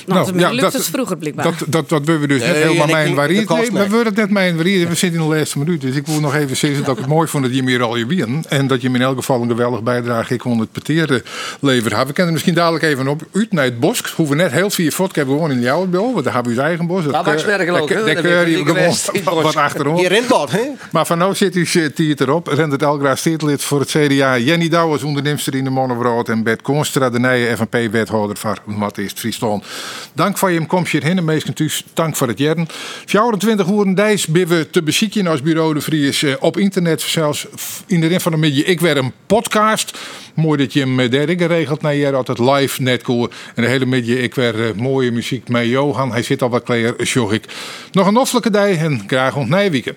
Nou, dat ja, lukt dat- het vroeger blijkbaar. Dat, dat, dat willen we dus net helemaal mijn denk variëteit. de Nee, we het net mijn variëteit. We zitten in de laatste minuut. Dus ik wil nog even zeggen dat ik het mooi vond dat je me hier al je wien. En dat je me in elk geval een geweldig bijdrage ik kon het peteren leveren hebben. We kunnen misschien dadelijk even op uit naar het bos. Hoeven net heel veel vodka hebben gewoon in jouw bol. Want daar hebben we ons eigen bos. Dat? Daar Dat ik in het wat achterom. Je rent wat, hè? Maar van nou zit u tiert erop. Rendert Elgra steedlid voor het CDA. Jenny Douwers, ondernemster in de Monnevrood. En Bert Koonstra, de nieuwe FNP-wethouder van Matthijs Friesland. Dank voor je komst hierheen. En thuis, dank voor het jaren. 24 uur Dijs we te bezieken als Bureau de Vries. eh, op internet, zelfs in de van de middag. Ik werd een podcast. Mooi dat je hem eh, derde geregeld. naar je altijd live net cool. En de hele middag ik werd eh, mooie muziek met Johan. Hij zit al wat kleer, zorg ik. Nog een offelijke dag en graag ont Nijwieken.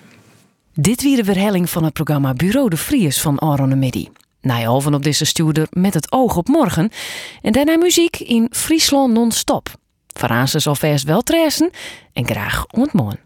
Dit weer de verhelling van het programma Bureau de Vries van Aaron de Midi. Nijhalven op deze stuurder met het oog op morgen. En daarna muziek in Friesland non-stop. Zal vast wel tressen en graag ontmoen.